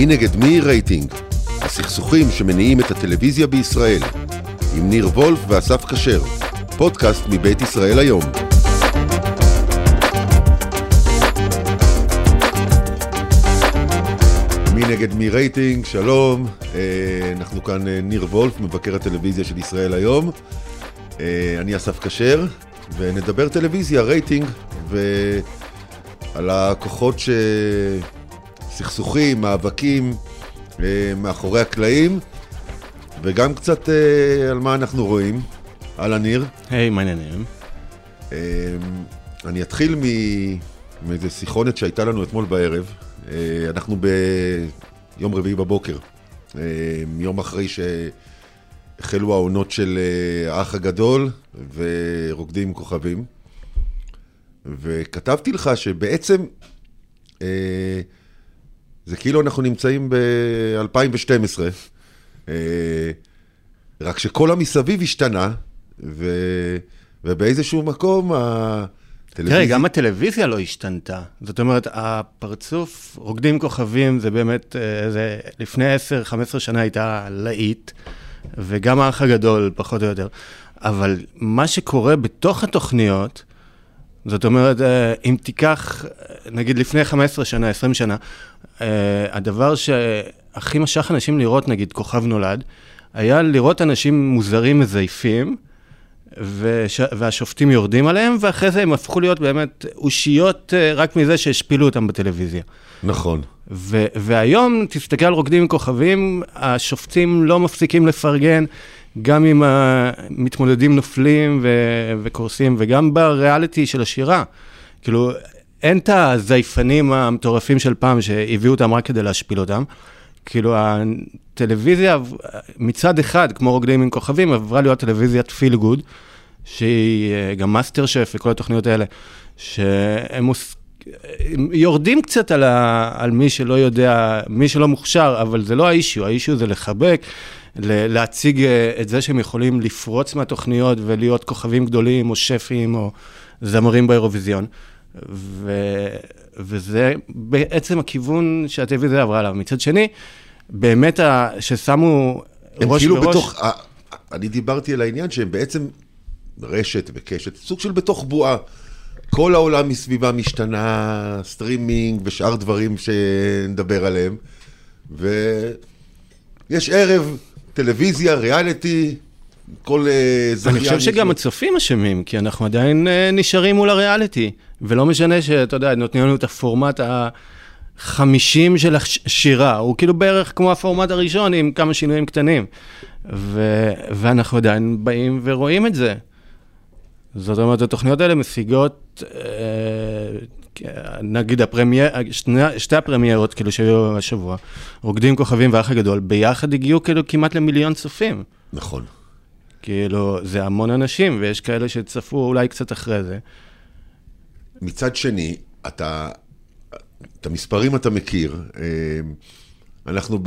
מי נגד מי רייטינג? הסכסוכים שמניעים את הטלוויזיה בישראל. עם ניר וולף ואסף כשר. פודקאסט מבית ישראל היום. מי נגד מי רייטינג, שלום. אה, אנחנו כאן אה, ניר וולף, מבקר הטלוויזיה של ישראל היום. אה, אני אסף כשר, ונדבר טלוויזיה, רייטינג, ועל הכוחות ש... סכסוכים, מאבקים מאחורי הקלעים, וגם קצת על מה אנחנו רואים. אהלן ניר. היי, מה העניינים? אני אתחיל מאיזה שיחונת שהייתה לנו אתמול בערב. אה, אנחנו ביום רביעי בבוקר, אה, יום אחרי שהחלו העונות של אה, האח הגדול ורוקדים עם כוכבים. וכתבתי לך שבעצם זה כאילו אנחנו נמצאים ב-2012, רק שכל המסביב השתנה, ו... ובאיזשהו מקום תראה, גם הטלוויזיה לא השתנתה. זאת אומרת, הפרצוף רוקדים כוכבים זה באמת, אה, זה לפני 10-15 שנה הייתה להיט, וגם האח הגדול, פחות או יותר. אבל מה שקורה בתוך התוכניות, זאת אומרת, אה, אם תיקח, נגיד לפני 15 שנה, 20 שנה, אה, הדבר שהכי משך אנשים לראות, נגיד כוכב נולד, היה לראות אנשים מוזרים מזייפים, וש... והשופטים יורדים עליהם, ואחרי זה הם הפכו להיות באמת אושיות אה, רק מזה שהשפילו אותם בטלוויזיה. נכון. ו... והיום, תסתכל על רוקדים עם כוכבים, השופטים לא מפסיקים לפרגן, גם אם המתמודדים נופלים ו... וקורסים, וגם בריאליטי של השירה. כאילו, אין את הזייפנים המטורפים של פעם שהביאו אותם רק כדי להשפיל אותם. כאילו, הטלוויזיה, מצד אחד, כמו רוקדים עם כוכבים, עברה להיות טלוויזיית feel good, שהיא אה, גם מאסטר שף וכל התוכניות האלה, שהם מוס... יורדים קצת על, ה... על מי שלא יודע, מי שלא מוכשר, אבל זה לא האישיו, האישיו זה לחבק, להציג אה, את זה שהם יכולים לפרוץ מהתוכניות ולהיות כוכבים גדולים, או שפים, או זמרים באירוויזיון. ו... וזה בעצם הכיוון שהטלוויזיה עברה עליו. מצד שני, באמת ששמו ראש כאילו בראש... בתוך, אני דיברתי על העניין שהם בעצם רשת וקשת, סוג של בתוך בועה. כל העולם מסביבה משתנה, סטרימינג ושאר דברים שנדבר עליהם. ויש ערב, טלוויזיה, ריאליטי, כל אה, זכיין... אני חושב שגם הצופים אשמים, כי אנחנו עדיין אה, נשארים מול הריאליטי. ולא משנה שאתה יודע, נותנים לנו את הפורמט ה-50 של השירה, הוא כאילו בערך כמו הפורמט הראשון עם כמה שינויים קטנים. ו- ואנחנו עדיין באים ורואים את זה. זאת אומרת, התוכניות האלה משיגות, אה, נגיד הפרמייר, שני, שתי הפרמיירות כאילו שהיו השבוע, רוקדים כוכבים ואח הגדול, ביחד הגיעו כאילו כמעט למיליון צופים. נכון. כאילו, זה המון אנשים, ויש כאלה שצפו אולי קצת אחרי זה. מצד שני, אתה, את המספרים אתה מכיר. אה, אנחנו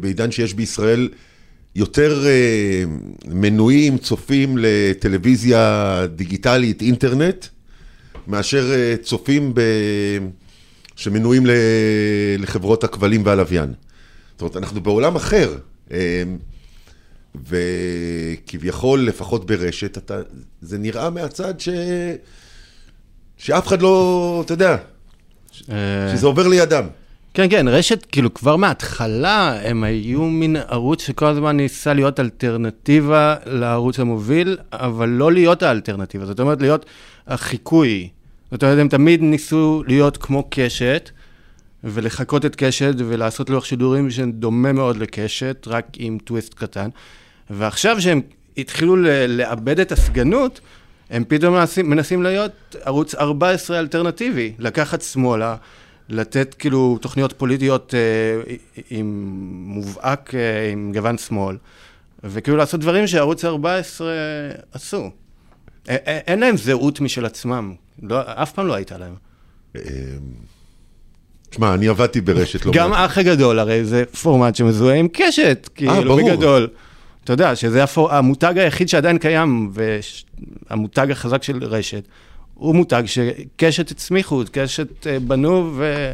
בעידן שיש בישראל יותר אה, מנויים, צופים לטלוויזיה דיגיטלית, אינטרנט, מאשר אה, צופים ב... שמנויים לחברות הכבלים והלוויין. זאת אומרת, אנחנו בעולם אחר. וכביכול, לפחות ברשת, אתה, זה נראה מהצד ש... שאף אחד לא, אתה יודע, אה. שזה עובר לידם. כן, כן, רשת, כאילו, כבר מההתחלה הם היו מין ערוץ שכל הזמן ניסה להיות אלטרנטיבה לערוץ המוביל, אבל לא להיות האלטרנטיבה, זאת אומרת, להיות החיקוי. זאת אומרת, הם תמיד ניסו להיות כמו קשת, ולחקות את קשת ולעשות לוח שידורים שדומה מאוד לקשת, רק עם טוויסט קטן. ועכשיו שהם התחילו לאבד את הסגנות, הם פתאום מנסים, מנסים להיות ערוץ 14 אלטרנטיבי, לקחת שמאלה, לתת כאילו תוכניות פוליטיות אה, עם מובהק, אה, עם גוון שמאל, וכאילו לעשות דברים שערוץ 14 עשו. אין להם זהות משל עצמם, לא, אף פעם לא הייתה להם. תשמע, אני עבדתי ברשת לא גם אח הגדול, הרי זה פורמט שמזוהה עם קשת, כאילו, בגדול. אתה יודע, שזה הפור... המותג היחיד שעדיין קיים, והמותג החזק של רשת, הוא מותג שקשת הצמיחו, קשת אה, בנו, ו...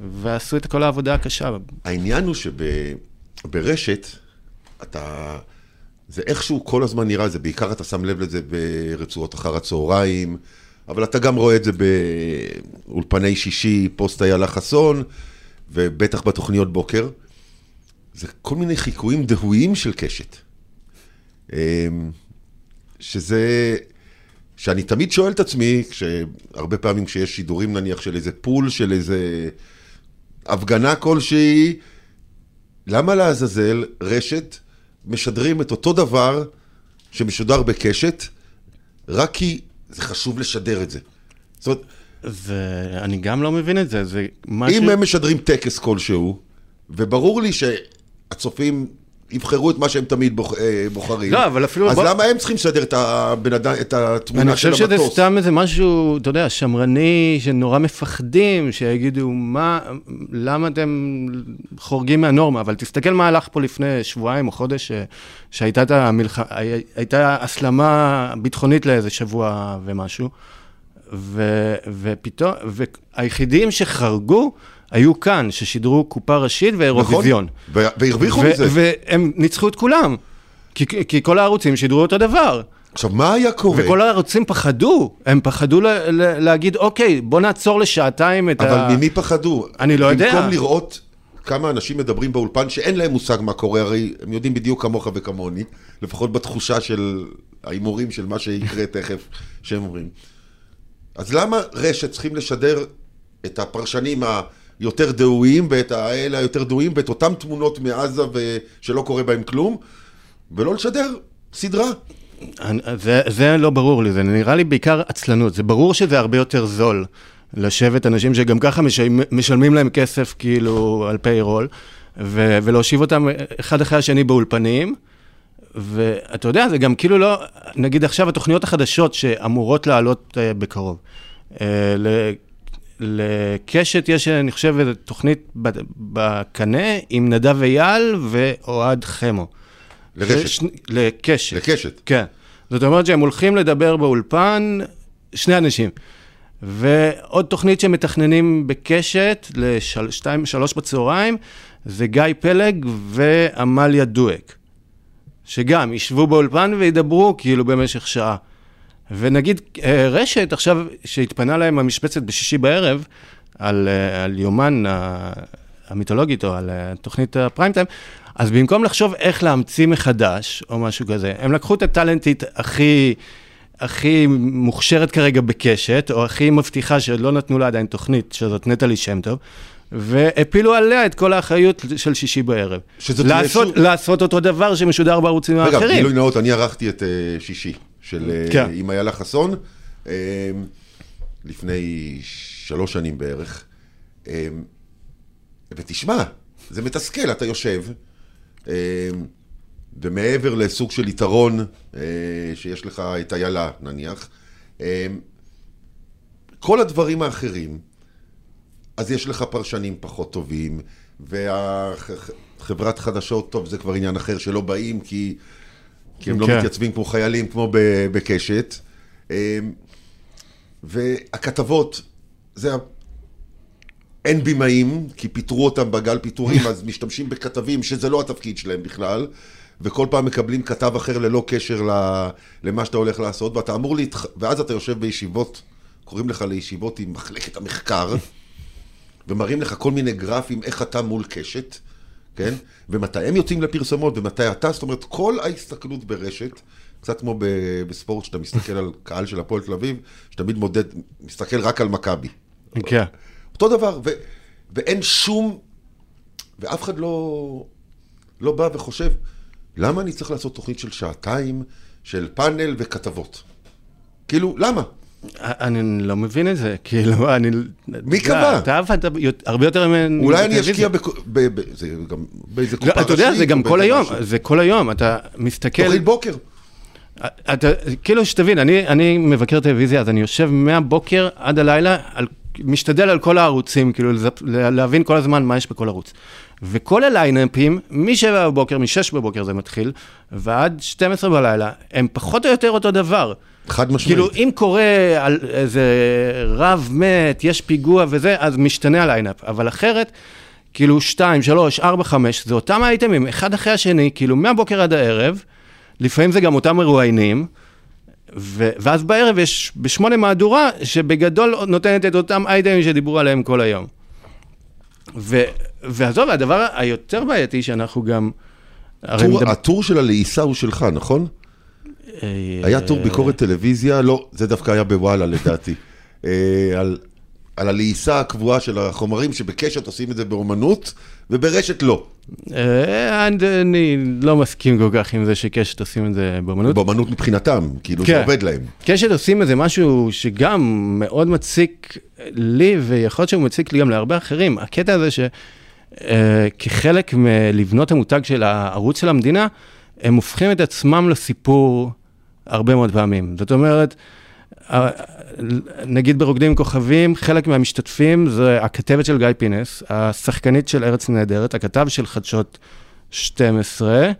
ועשו את כל העבודה הקשה. העניין הוא שברשת, אתה... זה איכשהו כל הזמן נראה, זה בעיקר אתה שם לב לזה ברצועות אחר הצהריים, אבל אתה גם רואה את זה באולפני שישי, פוסט איילה חסון, ובטח בתוכניות בוקר. זה כל מיני חיקויים דהויים של קשת. אמ, שזה, שאני תמיד שואל את עצמי, שהרבה פעמים כשיש שידורים נניח של איזה פול, של איזה הפגנה כלשהי, למה לעזאזל רשת משדרים את אותו דבר שמשודר בקשת, רק כי זה חשוב לשדר את זה. זאת אומרת... ואני גם לא מבין את זה, זה ש... אם הם משדרים טקס כלשהו, וברור לי שהצופים יבחרו את מה שהם תמיד בוח, אה, בוחרים. לא, אבל אפילו... אז בוא... למה הם צריכים לשדר את, הבן אדם, את התמונה של המטוס? אני חושב שזה סתם איזה משהו, אתה יודע, שמרני, שנורא מפחדים, שיגידו, מה, למה אתם חורגים מהנורמה? אבל תסתכל מה הלך פה לפני שבועיים או חודש, שהייתה את המלח... הייתה הסלמה ביטחונית לאיזה שבוע ומשהו, ו... ופתאום, והיחידים שחרגו, היו כאן, ששידרו קופה ראשית ואירוויזיון. נכון, והרוויחו מזה. והם ניצחו את כולם, כי, כי כל הערוצים שידרו אותו דבר. עכשיו, מה היה קורה? וכל הערוצים פחדו, הם פחדו ל- ל- להגיד, אוקיי, בוא נעצור לשעתיים את אבל ה... אבל ממי פחדו? אני לא יודע. במקום לראות כמה אנשים מדברים באולפן שאין להם מושג מה קורה, הרי הם יודעים בדיוק כמוך וכמוני, לפחות בתחושה של ההימורים של מה שיקרה תכף, שהם אומרים. אז למה רשת צריכים לשדר את הפרשנים ה... יותר דהויים, ואת האלה היותר דהויים, ואת אותן תמונות מעזה ושלא קורה בהם כלום, ולא לשדר סדרה. זה, זה לא ברור לי, זה נראה לי בעיקר עצלנות. זה ברור שזה הרבה יותר זול לשבת אנשים שגם ככה משלמים, להם כסף כאילו על פיירול, ו- ולהושיב אותם אחד אחרי השני באולפנים. ואתה יודע, זה גם כאילו לא, נגיד עכשיו התוכניות החדשות שאמורות לעלות uh, בקרוב. לקשת יש, אני חושב, תוכנית בקנה עם נדב אייל ואוהד חמו. לרשת. ש... לקשת. לקשת. כן. זאת אומרת שהם הולכים לדבר באולפן, שני אנשים. ועוד תוכנית שמתכננים בקשת לשתיים, שלוש בצהריים, זה גיא פלג ועמליה דואק. שגם ישבו באולפן וידברו כאילו במשך שעה. ונגיד אה, רשת עכשיו, שהתפנה להם המשבצת בשישי בערב, על, אה, על יומן המיתולוגית או על אה, תוכנית הפריים טיים, אז במקום לחשוב איך להמציא מחדש או משהו כזה, הם לקחו את הטאלנטית הכי... הכי מוכשרת כרגע בקשת, או הכי מבטיחה שלא נתנו לה עדיין תוכנית, שזאת נטלי שם טוב, והפילו עליה את כל האחריות של שישי בערב. לעשות, שוב... לעשות אותו דבר שמשודר בערוצים האחרים. רגע, גילוי נאות, אני ערכתי את uh, שישי. של אה, כן. עם איילה חסון, אה, לפני שלוש שנים בערך. אה, ותשמע, זה מתסכל, אתה יושב, ומעבר לסוג של יתרון שיש לך את איילה נניח, כל הדברים האחרים, אז יש לך פרשנים פחות טובים, והחברת חדשות, טוב, זה כבר עניין אחר שלא באים, כי כי הם לא כן. מתייצבים כמו חיילים, כמו בקשת. אמ, והכתבות, זה... אין בימאים, כי פיטרו אותם בגל פיטורים, אז משתמשים בכתבים שזה לא התפקיד שלהם בכלל, וכל פעם מקבלים כתב אחר ללא קשר למה שאתה הולך לעשות, ואתה אמור להתח... ואז אתה יושב בישיבות, קוראים לך לישיבות עם מחלקת המחקר, ומראים לך כל מיני גרפים איך אתה מול קשת. כן? ומתי הם יוצאים לפרסומות ומתי אתה, זאת אומרת, כל ההסתכלות ברשת, קצת כמו בספורט, שאתה מסתכל על קהל של הפועל תל אביב, שתמיד מודד, מסתכל רק על מכבי. כן. אותו דבר, ו, ואין שום, ואף אחד לא, לא בא וחושב, למה אני צריך לעשות תוכנית של שעתיים, של פאנל וכתבות? כאילו, למה? אני לא מבין את זה, כאילו, אני... מי קבע? אתה עבדת הרבה יותר ממני. אולי אני אשקיע באיזה קופה ראשית. אתה יודע, זה גם כל היום, זה כל היום, אתה מסתכל... תוכנית בוקר. אתה, כאילו, שתבין, אני, אני מבקר טלוויזיה, אז אני יושב מהבוקר עד הלילה, על, משתדל על כל הערוצים, כאילו, להבין כל הזמן מה יש בכל ערוץ. וכל הליינאפים, מ-7 בבוקר, מ-6 בבוקר זה מתחיל, ועד 12 בלילה, הם פחות או יותר אותו דבר. חד משמעית. כאילו, אם קורה על איזה רב מת, יש פיגוע וזה, אז משתנה הליינאפ. אבל אחרת, כאילו, שתיים, שלוש, ארבע, חמש, זה אותם האייטמים, אחד אחרי השני, כאילו, מהבוקר עד הערב, לפעמים זה גם אותם מרואיינים, ו- ואז בערב יש בשמונה מהדורה, שבגדול נותנת את אותם אייטמים שדיברו עליהם כל היום. ו- ועזוב, הדבר היותר בעייתי שאנחנו גם... הטור- מדבר- הטור של הלעיסה הוא שלך, נכון? אה, היה טור ביקורת טלוויזיה, לא, זה דווקא היה בוואלה לדעתי. אה, על, על הלעיסה הקבועה של החומרים, שבקשת עושים את זה באומנות, וברשת לא. אה, אני לא מסכים כל כך עם זה שקשת עושים את זה באמנות. באומנות מבחינתם, כאילו כן. זה עובד להם. קשת עושים איזה משהו שגם מאוד מציק לי, ויכול להיות שהוא מציק לי גם להרבה אחרים. הקטע הזה שכחלק מלבנות המותג של הערוץ של המדינה, הם הופכים את עצמם לסיפור הרבה מאוד פעמים. זאת אומרת, ה- נגיד ברוקדים כוכבים, חלק מהמשתתפים זה הכתבת של גיא פינס, השחקנית של ארץ נהדרת, הכתב של חדשות 12, אה,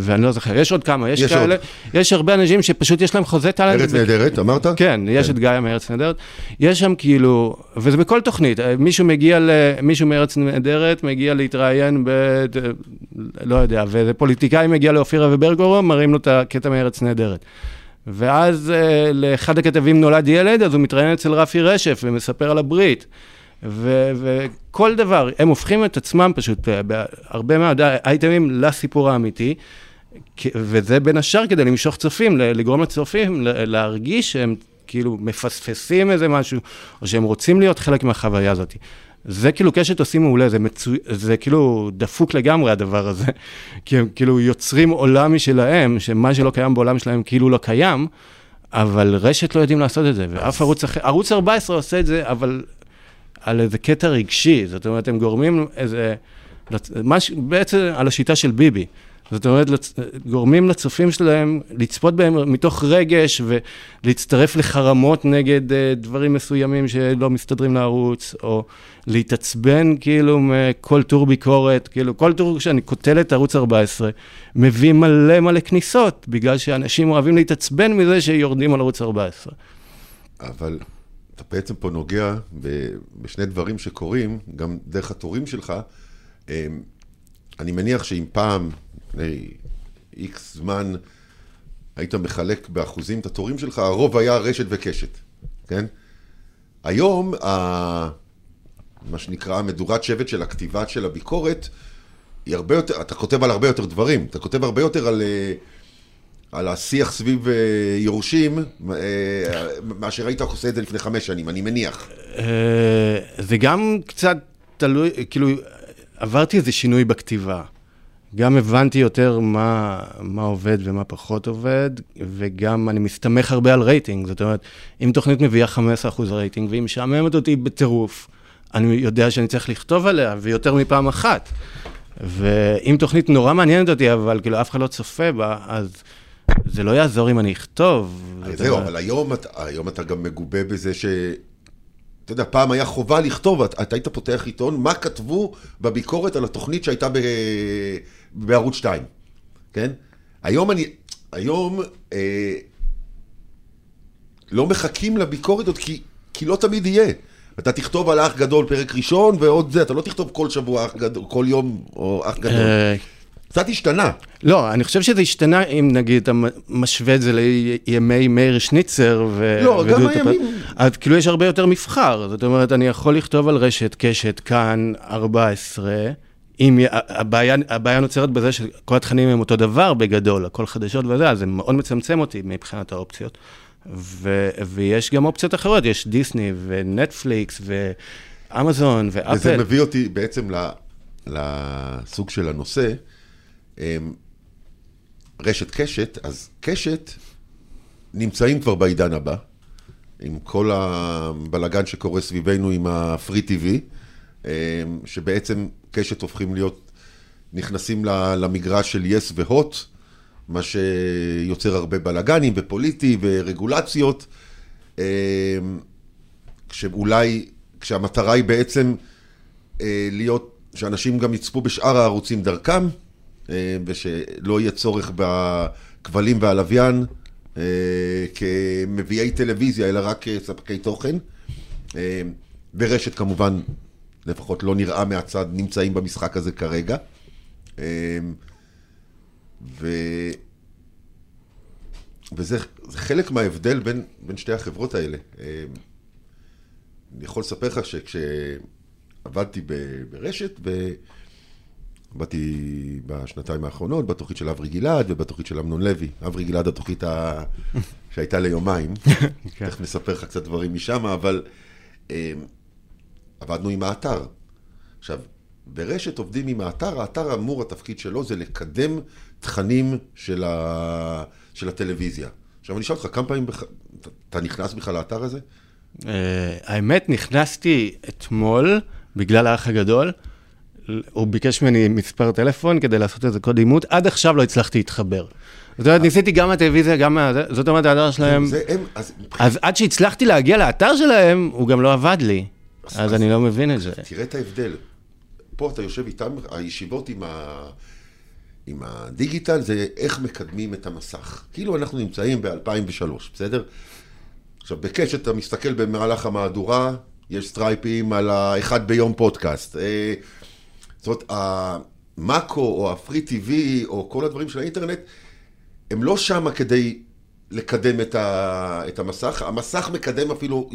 ואני לא זוכר, יש עוד כמה, יש, יש כאלה, עוד. יש הרבה אנשים שפשוט יש להם חוזה טאלנט. ארץ נהדרת, אמרת? כן, יש את גיא מארץ נהדרת. יש שם כאילו, וזה בכל תוכנית, אה, מישהו מגיע, ל, מישהו מארץ נהדרת מגיע להתראיין ב... לא יודע, ואיזה פוליטיקאי מגיע לאופירה וברגורו, מראים לו את הקטע מארץ נהדרת. ואז אה, לאחד הכתבים נולד ילד, אז הוא מתראיין אצל רפי רשף ומספר על הברית. ו- וכל דבר, הם הופכים את עצמם פשוט, אה, בהרבה מאוד אייטמים, לסיפור האמיתי. וזה בין השאר כדי למשוך צופים, לגרום לצופים להרגיש שהם כאילו מפספסים איזה משהו, או שהם רוצים להיות חלק מהחוויה הזאת. זה כאילו קשת עושים מעולה, זה, מצו... זה כאילו דפוק לגמרי הדבר הזה, כי הם כאילו יוצרים עולם משלהם, שמה שלא קיים בעולם שלהם כאילו לא קיים, אבל רשת לא יודעים לעשות את זה, ואף ערוץ אחר, ערוץ 14 עושה את זה, אבל על איזה קטע רגשי, זאת אומרת, הם גורמים איזה, מש, בעצם על השיטה של ביבי. זאת אומרת. גורמים לצופים שלהם לצפות בהם מתוך רגש ולהצטרף לחרמות נגד אה, דברים מסוימים שלא מסתדרים לערוץ, או להתעצבן כאילו מכל טור ביקורת, כאילו כל טור שאני קוטל את ערוץ 14, מביא מלא מלא כניסות, בגלל שאנשים אוהבים להתעצבן מזה שיורדים על ערוץ 14. אבל אתה בעצם פה נוגע בשני דברים שקורים, גם דרך התורים שלך. אמ, אני מניח שאם פעם, לפני איקס זמן, היית מחלק באחוזים את התורים שלך, הרוב היה רשת וקשת, כן? היום, ה... מה שנקרא המדורת שבט של הכתיבה של הביקורת, היא הרבה יותר, אתה כותב על הרבה יותר דברים, אתה כותב הרבה יותר על, אה, על השיח סביב אה, יורשים, אה, מאשר היית עושה את זה לפני חמש שנים, אני מניח. אה, זה גם קצת תלוי, כאילו, עברתי איזה שינוי בכתיבה. גם הבנתי יותר מה, מה עובד ומה פחות עובד, וגם אני מסתמך הרבה על רייטינג. זאת אומרת, אם תוכנית מביאה 15% רייטינג והיא משעממת אותי בטירוף, אני יודע שאני צריך לכתוב עליה, ויותר מפעם אחת. ואם תוכנית נורא מעניינת אותי, אבל כאילו אף אחד לא צופה בה, אז זה לא יעזור אם אני אכתוב. זאת זהו, אבל היום, אתה- היום אתה גם מגובה בזה ש... אתה יודע, פעם היה חובה לכתוב, אתה, אתה היית פותח עיתון, מה כתבו בביקורת על התוכנית שהייתה ב, בערוץ 2, כן? היום אני, היום אה, לא מחכים לביקורת עוד, כי, כי לא תמיד יהיה. אתה תכתוב על אח גדול פרק ראשון ועוד זה, אתה לא תכתוב כל שבוע אח גדול, כל יום או אח גדול. קצת השתנה. לא, אני חושב שזה השתנה אם נגיד אתה משווה את זה לימי מאיר שניצר ו... לא, גם. הימים- אז כאילו יש הרבה יותר מבחר, זאת אומרת, אני יכול לכתוב על רשת, קשת, כאן, 14, אם הבעיה, הבעיה נוצרת בזה שכל התכנים הם אותו דבר בגדול, הכל חדשות וזה, אז זה מאוד מצמצם אותי מבחינת האופציות. ו, ויש גם אופציות אחרות, יש דיסני ונטפליקס ואמזון וזה ואפל. מביא אותי בעצם ל- לסוג של הנושא. אמ, רשת קשת, אז קשת נמצאים כבר בעידן הבא, עם כל הבלגן שקורה סביבנו עם ה-free TV, אמ, שבעצם קשת הופכים להיות, נכנסים למגרש של יס והוט, מה שיוצר הרבה בלגנים ופוליטי ורגולציות, אמ, כשאולי, כשהמטרה היא בעצם אה, להיות, שאנשים גם יצפו בשאר הערוצים דרכם, ושלא יהיה צורך בכבלים והלוויין, אה, כמביאי טלוויזיה, אלא רק כספקי תוכן. אה, ברשת כמובן, לפחות לא נראה מהצד, נמצאים במשחק הזה כרגע. אה, ו... וזה זה חלק מההבדל בין, בין שתי החברות האלה. אה, אני יכול לספר לך שכשעבדתי ב- עבדתי בשנתיים האחרונות בתוכנית של אברי גלעד ובתוכנית של אמנון לוי. אברי גלעד, התוכנית ה... שהייתה ליומיים. כן. תכף נספר לך קצת דברים משם, אבל אה, עבדנו עם האתר. עכשיו, ברשת עובדים עם האתר, האתר אמור, התפקיד שלו זה לקדם תכנים של, ה... של הטלוויזיה. עכשיו, אני אשאל אותך, כמה פעמים בח... אתה נכנס בכלל לאתר הזה? אה, האמת, נכנסתי אתמול, בגלל האח הגדול, הוא ביקש ממני מספר טלפון כדי לעשות איזה קוד אימות, עד עכשיו לא הצלחתי להתחבר. זאת אומרת, ניסיתי גם מהטלוויזיה, גם מה... זאת אומרת, האתר שלהם... אז עד שהצלחתי להגיע לאתר שלהם, הוא גם לא עבד לי. אז- אני לא מבין את זה. תראה את ההבדל. פה אתה יושב איתם, הישיבות עם, ה... עם הדיגיטל זה איך מקדמים את המסך. כאילו אנחנו נמצאים ב-2003, בסדר? עכשיו, בקשת אתה מסתכל במהלך המהדורה, יש סטרייפים על האחד ביום פודקאסט. זאת אומרת, המאקו או הפרי טיווי או כל הדברים של האינטרנט, הם לא שמה כדי לקדם את, ה, את המסך, המסך מקדם אפילו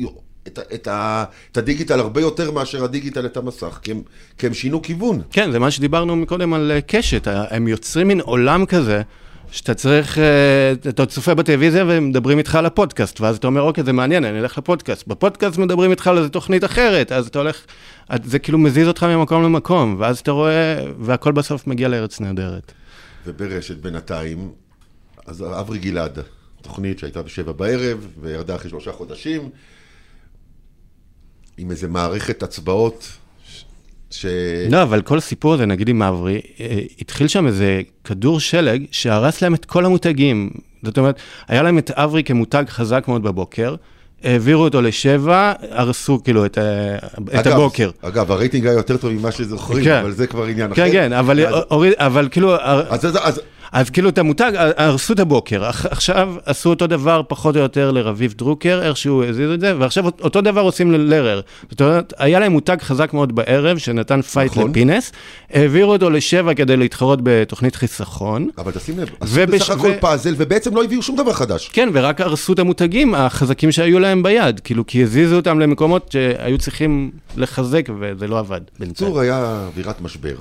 את, את, ה, את הדיגיטל הרבה יותר מאשר הדיגיטל את המסך, כי הם, כי הם שינו כיוון. כן, זה מה שדיברנו מקודם על אה, קשת, הם יוצרים מין עולם כזה, שאתה צריך, אה, אתה צופה בטלוויזיה ומדברים איתך על הפודקאסט, ואז אתה אומר, אוקיי, זה מעניין, אני אלך לפודקאסט. בפודקאסט מדברים איתך על איזו תוכנית אחרת, אז אתה הולך, זה כאילו מזיז אותך ממקום למקום, ואז אתה רואה, והכל בסוף מגיע לארץ נהדרת. וברשת בינתיים, אז אברי גלעד, תוכנית שהייתה בשבע בערב, וירדה אחרי שלושה חודשים, עם איזה מערכת הצבעות, ש... לא, אבל כל הסיפור הזה, נגיד עם אברי, אה, התחיל שם איזה כדור שלג שהרס להם את כל המותגים. זאת אומרת, היה להם את אברי כמותג חזק מאוד בבוקר, העבירו אותו לשבע, הרסו כאילו את, ה- את אגב, הבוקר. אגב, הרייטינג היה יותר טוב ממה שזוכרים, כן. אבל זה כבר עניין אחר. כן, כן, אבל, אז, אבל כאילו, אז, אז, אז, אז כאילו את המותג, הרסו את הבוקר. עכשיו עשו אותו דבר פחות או יותר לרביב דרוקר, איכשהו הזיזו את זה, ועכשיו אותו דבר עושים ללרר. זאת אומרת, היה להם מותג חזק מאוד בערב, שנתן fight נכון. לפינס, העבירו אותו לשבע כדי להתחרות בתוכנית חיסכון. אבל תשים לב, עשו ובש- בסך הכל ו- פאזל, ובעצם לא הביאו שום דבר חדש. כן, ורק הרסו את המותגים החזקים שהיו להם ביד, כאילו, כי הזיזו אותם למקומות שהיו צריכים לחזק, וזה לא עבד. בקיצור, היה אווירת משבר.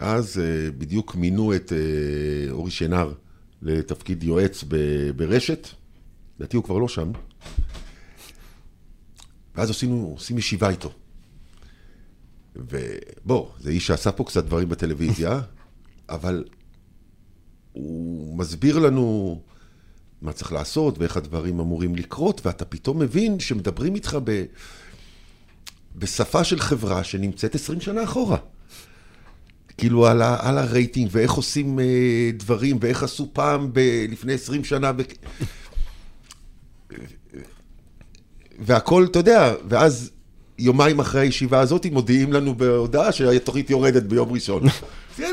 ואז אה, בדיוק מינו את אה, אורי שנהר לתפקיד יועץ ברשת. לדעתי הוא כבר לא שם. ואז עשינו, עושים ישיבה איתו. ובוא, זה איש שעשה פה קצת דברים בטלוויזיה, אבל הוא מסביר לנו מה צריך לעשות ואיך הדברים אמורים לקרות, ואתה פתאום מבין שמדברים איתך ב... בשפה של חברה שנמצאת 20 שנה אחורה. כאילו על, ה, על הרייטינג ואיך עושים אה, דברים ואיך עשו פעם ב, לפני 20 שנה. ב... והכל, אתה יודע, ואז יומיים אחרי הישיבה הזאת מודיעים לנו בהודעה שהתוכנית יורדת ביום ראשון. לא...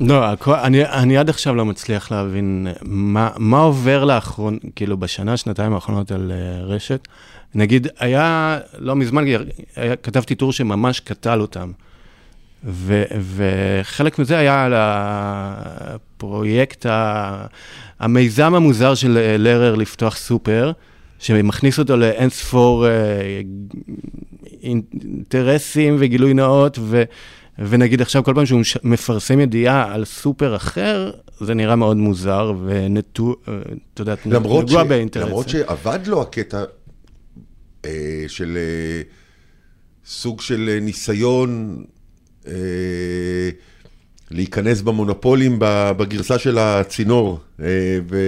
לא, הכל, אני, אני עד עכשיו לא מצליח להבין מה, מה עובר לאחרון, כאילו בשנה, שנתיים האחרונות על uh, רשת. נגיד, היה, לא מזמן, היה, כתבתי טור שממש קטל אותם. ו, וחלק מזה היה על הפרויקט, ה, המיזם המוזר של אה, לרר לפתוח סופר, שמכניס אותו לאין ספור אה, אינטרסים וגילוי נאות, ו... ונגיד עכשיו כל פעם שהוא מפרסם ידיעה על סופר אחר, זה נראה מאוד מוזר ונטו, אה, אתה יודע, למרות, ש... נגוע באינטרסים. למרות שעבד לו הקטע אה, של אה, סוג של ניסיון להיכנס במונופולים בגרסה של הצינור. אה, ו...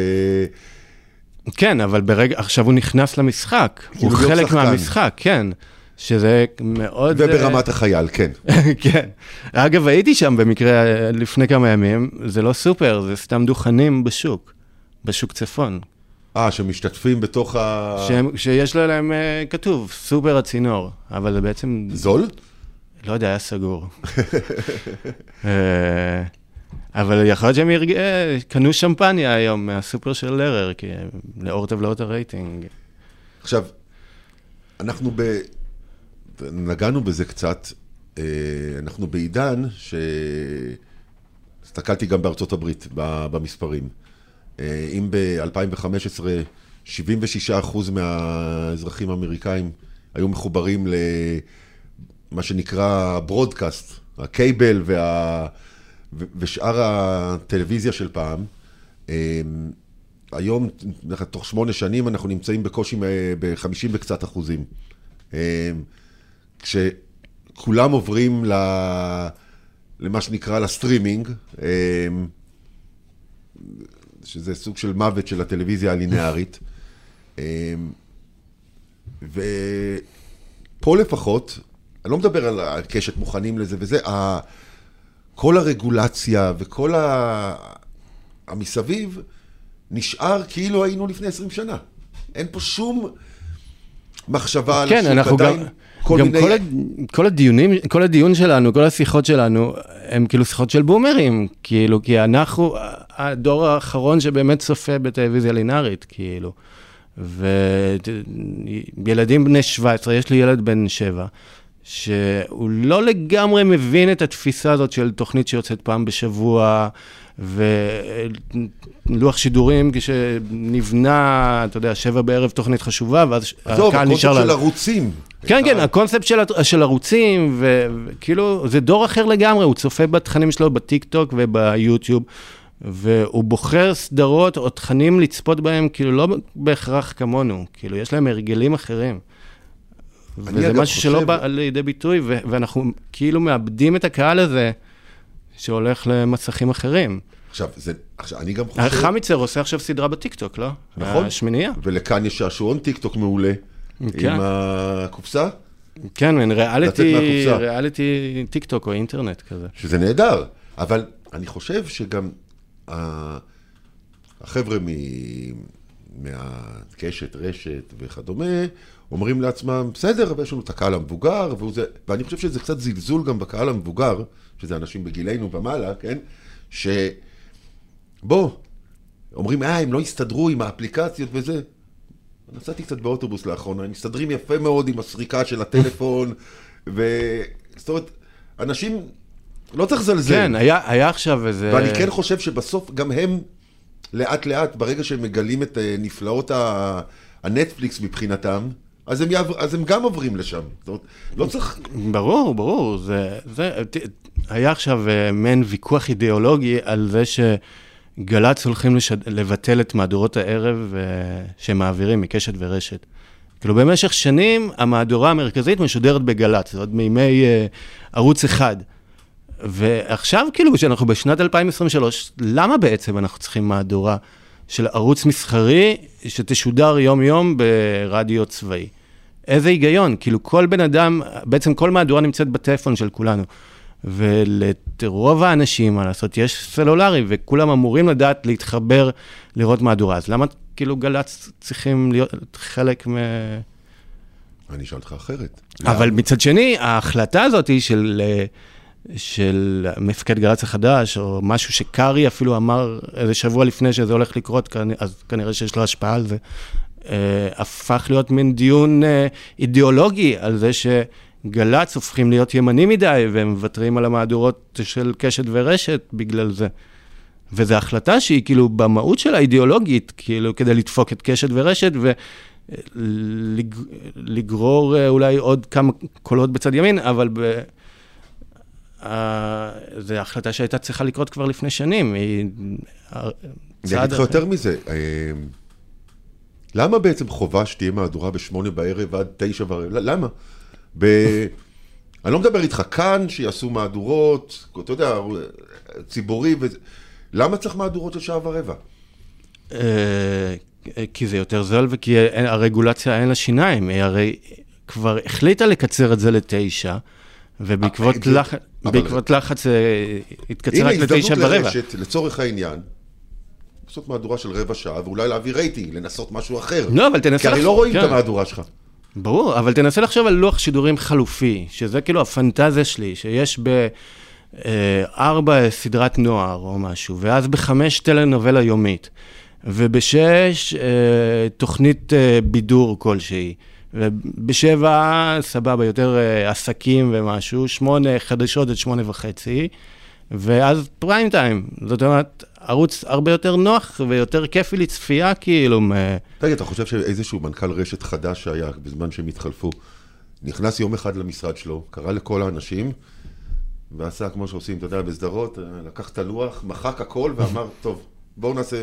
כן, אבל ברגע, עכשיו הוא נכנס למשחק, הוא כאילו להיות חלק שחקן. מהמשחק, כן. שזה מאוד... אה, וברמת החייל, כן. כן. אגב, הייתי שם במקרה אה, לפני כמה ימים, זה לא סופר, זה סתם דוכנים בשוק, בשוק צפון. אה, שמשתתפים בתוך ה... שהם, שיש להם אה, כתוב, סופר הצינור, אבל זה בעצם, זול? לא יודע, היה סגור. אה, אבל יכול להיות שהם ירג... אה, קנו שמפניה היום מהסופר של לרר, כי לאור טבלאות הרייטינג. עכשיו, אנחנו ב... נגענו בזה קצת, אה, אנחנו בעידן ש... הסתכלתי גם בארצות הברית במספרים. אם ב-2015 76% מהאזרחים האמריקאים היו מחוברים למה שנקרא ברודקאסט, הקייבל וה... ושאר הטלוויזיה של פעם. אה, היום, תוך שמונה שנים, אנחנו נמצאים בקושי ב-50 וקצת אחוזים. אה, כשכולם עוברים ל... למה שנקרא לסטרימינג, שזה סוג של מוות של הטלוויזיה הלינארית. אמ, ופה לפחות, אני לא מדבר על הקשת מוכנים לזה וזה, כל הרגולציה וכל ה... המסביב נשאר כאילו היינו לפני 20 שנה. אין פה שום מחשבה כן, על השוק, עדיין... גם... כל גם מיני... כל, כל הדיונים, כל הדיון שלנו, כל השיחות שלנו, הם כאילו שיחות של בומרים, כאילו, כי אנחנו הדור האחרון שבאמת צופה בטלוויזיה לינארית, כאילו. וילדים בני 17, יש לי ילד בן 7, שהוא לא לגמרי מבין את התפיסה הזאת של תוכנית שיוצאת פעם בשבוע, ולוח שידורים כשנבנה, אתה יודע, שבע בערב תוכנית חשובה, ואז הקהל נשאר... עזוב, הקונספט של ערוצים. כן, כן, הקונספט של, של ערוצים, וכאילו, זה דור אחר לגמרי, הוא צופה בתכנים שלו בטיק טוק וביוטיוב. והוא בוחר סדרות או תכנים לצפות בהם, כאילו לא בהכרח כמונו, כאילו יש להם הרגלים אחרים. וזה משהו שלא בא לידי ביטוי, ואנחנו כאילו מאבדים את הקהל הזה שהולך למסכים אחרים. עכשיו, זה, עכשיו, אני גם חושב... חמיצר עושה עכשיו סדרה בטיקטוק, לא? נכון. השמינייה. ולכאן יש שעשועון טיקטוק מעולה. כן. עם הקופסה. כן, מין ריאליטי, ריאליטי טיקטוק או אינטרנט כזה. שזה נהדר, אבל אני חושב שגם החבר'ה מ... מהקשת, רשת וכדומה, אומרים לעצמם, בסדר, אבל יש לנו את הקהל המבוגר, זה... ואני חושב שזה קצת זלזול גם בקהל המבוגר, שזה אנשים בגילנו ומעלה, כן? ש... בוא, אומרים, אה, הם לא הסתדרו עם האפליקציות וזה. נסעתי קצת באוטובוס לאחרונה, הם מסתדרים יפה מאוד עם הסריקה של הטלפון, ו... זאת אומרת, אנשים לא צריך לזלזל. כן, היה, היה עכשיו איזה... ואני כן חושב שבסוף גם הם, לאט לאט, ברגע שהם מגלים את אה, נפלאות הנטפליקס מבחינתם, אז הם, יעבר, אז הם גם עוברים לשם. זאת אומרת, לא צריך... ברור, ברור. זה, זה, היה עכשיו אה, מעין ויכוח אידיאולוגי על זה שגל"צ הולכים לשד... לבטל את מהדורות הערב אה, שהם מעבירים מקשת ורשת. כאילו, במשך שנים המהדורה המרכזית משודרת בגל"צ, עוד מימי ערוץ אחד. ועכשיו, כאילו, כשאנחנו בשנת 2023, למה בעצם אנחנו צריכים מהדורה של ערוץ מסחרי שתשודר יום-יום ברדיו צבאי? איזה היגיון? כאילו, כל בן אדם, בעצם כל מהדורה נמצאת בטלפון של כולנו. ולרוב האנשים, מה לעשות, יש סלולרי, וכולם אמורים לדעת להתחבר, לראות מהדורה. אז למה כאילו גל"צ צריכים להיות חלק מ... אני אשאל אותך אחרת. אבל מצד שני, ההחלטה הזאת היא של... של מפקד גל"צ החדש, או משהו שקארי אפילו אמר איזה שבוע לפני שזה הולך לקרות, אז כנראה שיש לו השפעה על זה, אה, הפך להיות מין דיון אה, אידיאולוגי על זה שגל"צ הופכים להיות ימנים מדי, והם מוותרים על המהדורות של קשת ורשת בגלל זה. וזו החלטה שהיא כאילו במהות שלה אידיאולוגית, כאילו כדי לדפוק את קשת ורשת, ולגרור אה, אולי עוד כמה קולות בצד ימין, אבל ב... זו החלטה שהייתה צריכה לקרות כבר לפני שנים. היא... אני אגיד לך יותר מזה, אה, למה בעצם חובה שתהיה מהדורה בשמונה בערב עד תשע בערב? למה? ב... אני לא מדבר איתך כאן, שיעשו מהדורות, אתה יודע, ציבורי, ו... למה צריך מהדורות של שעה ורבע? אה, כי זה יותר זול וכי הרגולציה אין לה שיניים, היא הרי כבר החליטה לקצר את זה לתשע. ובעקבות אה, בעקבות לחץ אה, התקצר רק לתשע ברבע. הנה, הזדמנות לרשת, לצורך העניין, לעשות מהדורה של רבע שעה, ואולי להביא רייטינג, לנסות משהו אחר. לא, אבל תנסה... כי הרי לא רואים את כן. המהדורה שלך. ברור, אבל תנסה לחשוב על לוח שידורים חלופי, שזה כאילו הפנטזיה שלי, שיש ב... אה, ארבע סדרת נוער או משהו, ואז בחמש טלנובלה יומית, ובשש אה, תוכנית אה, בידור כלשהי. ובשבע, סבבה, יותר עסקים ומשהו, שמונה חדשות עד שמונה וחצי, ואז פריים טיים. זאת אומרת, ערוץ הרבה יותר נוח ויותר כיפי לצפייה, כאילו. תגיד, אתה חושב שאיזשהו מנכ"ל רשת חדש שהיה בזמן שהם התחלפו, נכנס יום אחד למשרד שלו, קרא לכל האנשים, ועשה כמו שעושים, אתה יודע, בסדרות, לקח את הלוח, מחק הכל ואמר, טוב, בואו נעשה...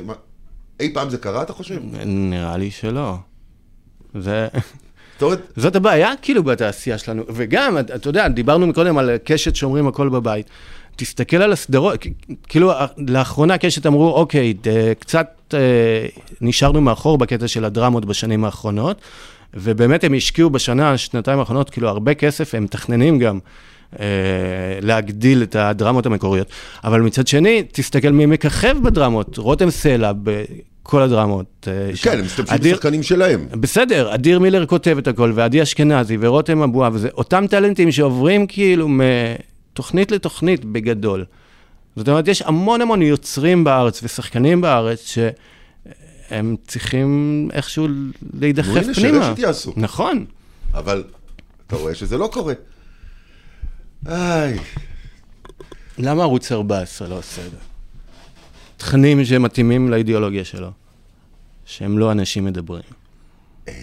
אי פעם זה קרה, אתה חושב? נראה לי שלא. זה... זאת הבעיה כאילו בתעשייה שלנו, וגם, אתה יודע, דיברנו מקודם על קשת שאומרים הכל בבית. תסתכל על הסדרות, כאילו לאחרונה קשת אמרו, אוקיי, קצת אה, נשארנו מאחור בקטע של הדרמות בשנים האחרונות, ובאמת הם השקיעו בשנה, שנתיים האחרונות, כאילו הרבה כסף, הם מתכננים גם. אה, להגדיל את הדרמות המקוריות. אבל מצד שני, תסתכל מי מככב בדרמות, רותם סלע בכל הדרמות. אה, כן, הם משתמשים בשחקנים שלהם. בסדר, אדיר מילר כותב את הכל, ועדי אשכנזי, ורותם אבואב, וזה אותם טלנטים שעוברים כאילו מתוכנית לתוכנית בגדול. זאת אומרת, יש המון המון יוצרים בארץ ושחקנים בארץ שהם צריכים איכשהו להידחף פנימה. הנה, שרשת יעשו. נכון. אבל אתה רואה שזה לא קורה. איי. למה ערוץ 14 לא עושה את זה? תכנים שמתאימים לאידיאולוגיה שלו, שהם לא אנשים מדברים. אמ,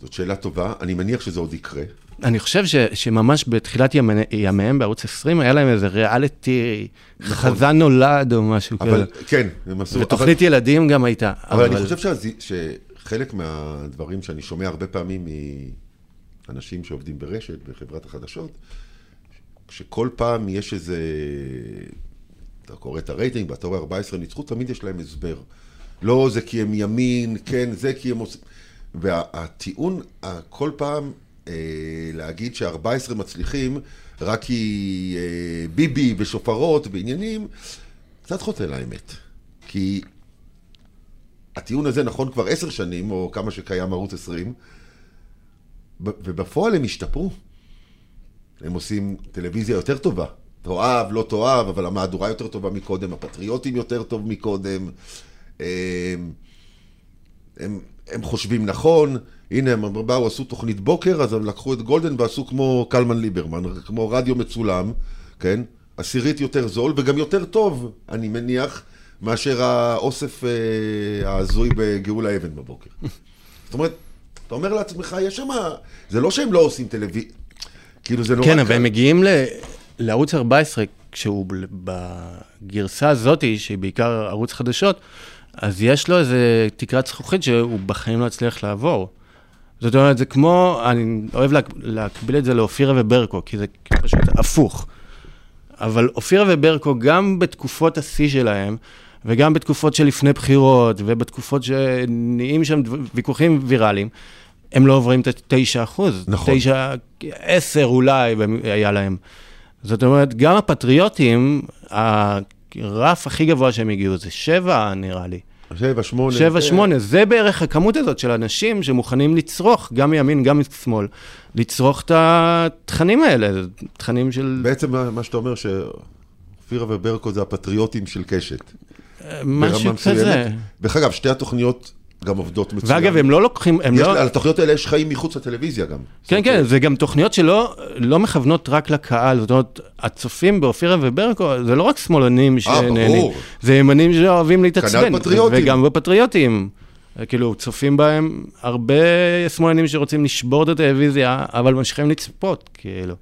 זאת שאלה טובה, אני מניח שזה עוד יקרה. אני חושב ש, שממש בתחילת ימי, ימיהם בערוץ 20, היה להם איזה ריאליטי, נכון. חזן נולד או משהו כזה. אבל, כן, הם עשו... ותוכנית אבל, ילדים גם הייתה. אבל, אבל... אני חושב שהז... שחלק מהדברים שאני שומע הרבה פעמים מאנשים שעובדים ברשת, בחברת החדשות, שכל פעם יש איזה... אתה קורא את הרייטינג, ואתה רואה 14 ניצחו, תמיד יש להם הסבר. לא, זה כי הם ימין, כן, זה כי הם עושים... והטיעון, כל פעם אה, להגיד ש-14 מצליחים רק כי אה, ביבי ושופרות ועניינים, קצת חוטא לאמת. כי הטיעון הזה נכון כבר עשר שנים, או כמה שקיים ערוץ 20, ובפועל הם השתפרו. הם עושים טלוויזיה יותר טובה. תאהב, לא תאהב, אבל המהדורה יותר טובה מקודם, הפטריוטים יותר טוב מקודם. הם, הם, הם חושבים נכון, הנה הם באו, עשו תוכנית בוקר, אז הם לקחו את גולדן ועשו כמו קלמן ליברמן, כמו רדיו מצולם, כן? עשירית יותר זול וגם יותר טוב, אני מניח, מאשר האוסף אה, ההזוי בגאולה אבן בבוקר. זאת אומרת, אתה אומר לעצמך, יש שם... זה לא שהם לא עושים טלוויזיה, כאילו זה נורא... כן, אבל הם מגיעים ל... לערוץ 14, כשהוא בגרסה הזאת, שהיא בעיקר ערוץ חדשות, אז יש לו איזה תקרת זכוכית שהוא בחיים לא יצליח לעבור. זאת אומרת, זה כמו, אני אוהב לה, להקביל את זה לאופירה וברקו, כי זה פשוט הפוך. אבל אופירה וברקו, גם בתקופות השיא שלהם, וגם בתקופות שלפני בחירות, ובתקופות שנהיים שם ויכוחים ויראליים, הם לא עוברים את ה-9 אחוז. נכון. 9, 10 אולי היה להם. זאת אומרת, גם הפטריוטים, הרף הכי גבוה שהם הגיעו זה 7 נראה לי. שבע, שמונה. שבע, שמונה, זה בערך הכמות הזאת של אנשים שמוכנים לצרוך, גם מימין, גם משמאל, לצרוך את התכנים האלה, תכנים של... בעצם מה שאתה אומר, שאופירה וברקו זה הפטריוטים של קשת. משהו כזה. דרך אגב, שתי התוכניות גם עובדות מצוין. ואגב, הם לא לוקחים, הם לא... על התוכניות האלה יש חיים מחוץ לטלוויזיה גם. כן, כן, זה גם תוכניות שלא לא מכוונות רק לקהל, זאת אומרת, הצופים באופירה וברקו, זה לא רק שמאלנים אה, שנהנים, זה ימנים שאוהבים להתעצבן. כנ"ל פטריוטים. וגם בפטריוטים. כאילו, צופים בהם הרבה שמאלנים שרוצים לשבור את הטלוויזיה, אבל ממשיכים לצפות, כאילו.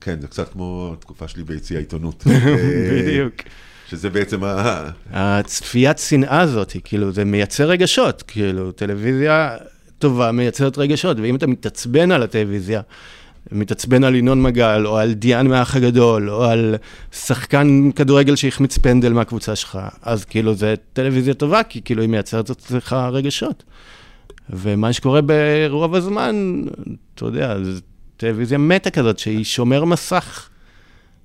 כן, זה קצת כמו התקופה שלי ביציע העיתונות. בדיוק. שזה בעצם ה... הצפיית שנאה הזאת, כאילו, זה מייצר רגשות, כאילו, טלוויזיה טובה מייצרת רגשות, ואם אתה מתעצבן על הטלוויזיה, מתעצבן על ינון מגל, או על דיאן מהאח הגדול, או על שחקן כדורגל שהחמיץ פנדל מהקבוצה שלך, אז כאילו זה טלוויזיה טובה, כי כאילו היא מייצרת אצלך רגשות. ומה שקורה ברוב הזמן, אתה יודע, זה טלוויזיה מתה כזאת, שהיא שומר מסך.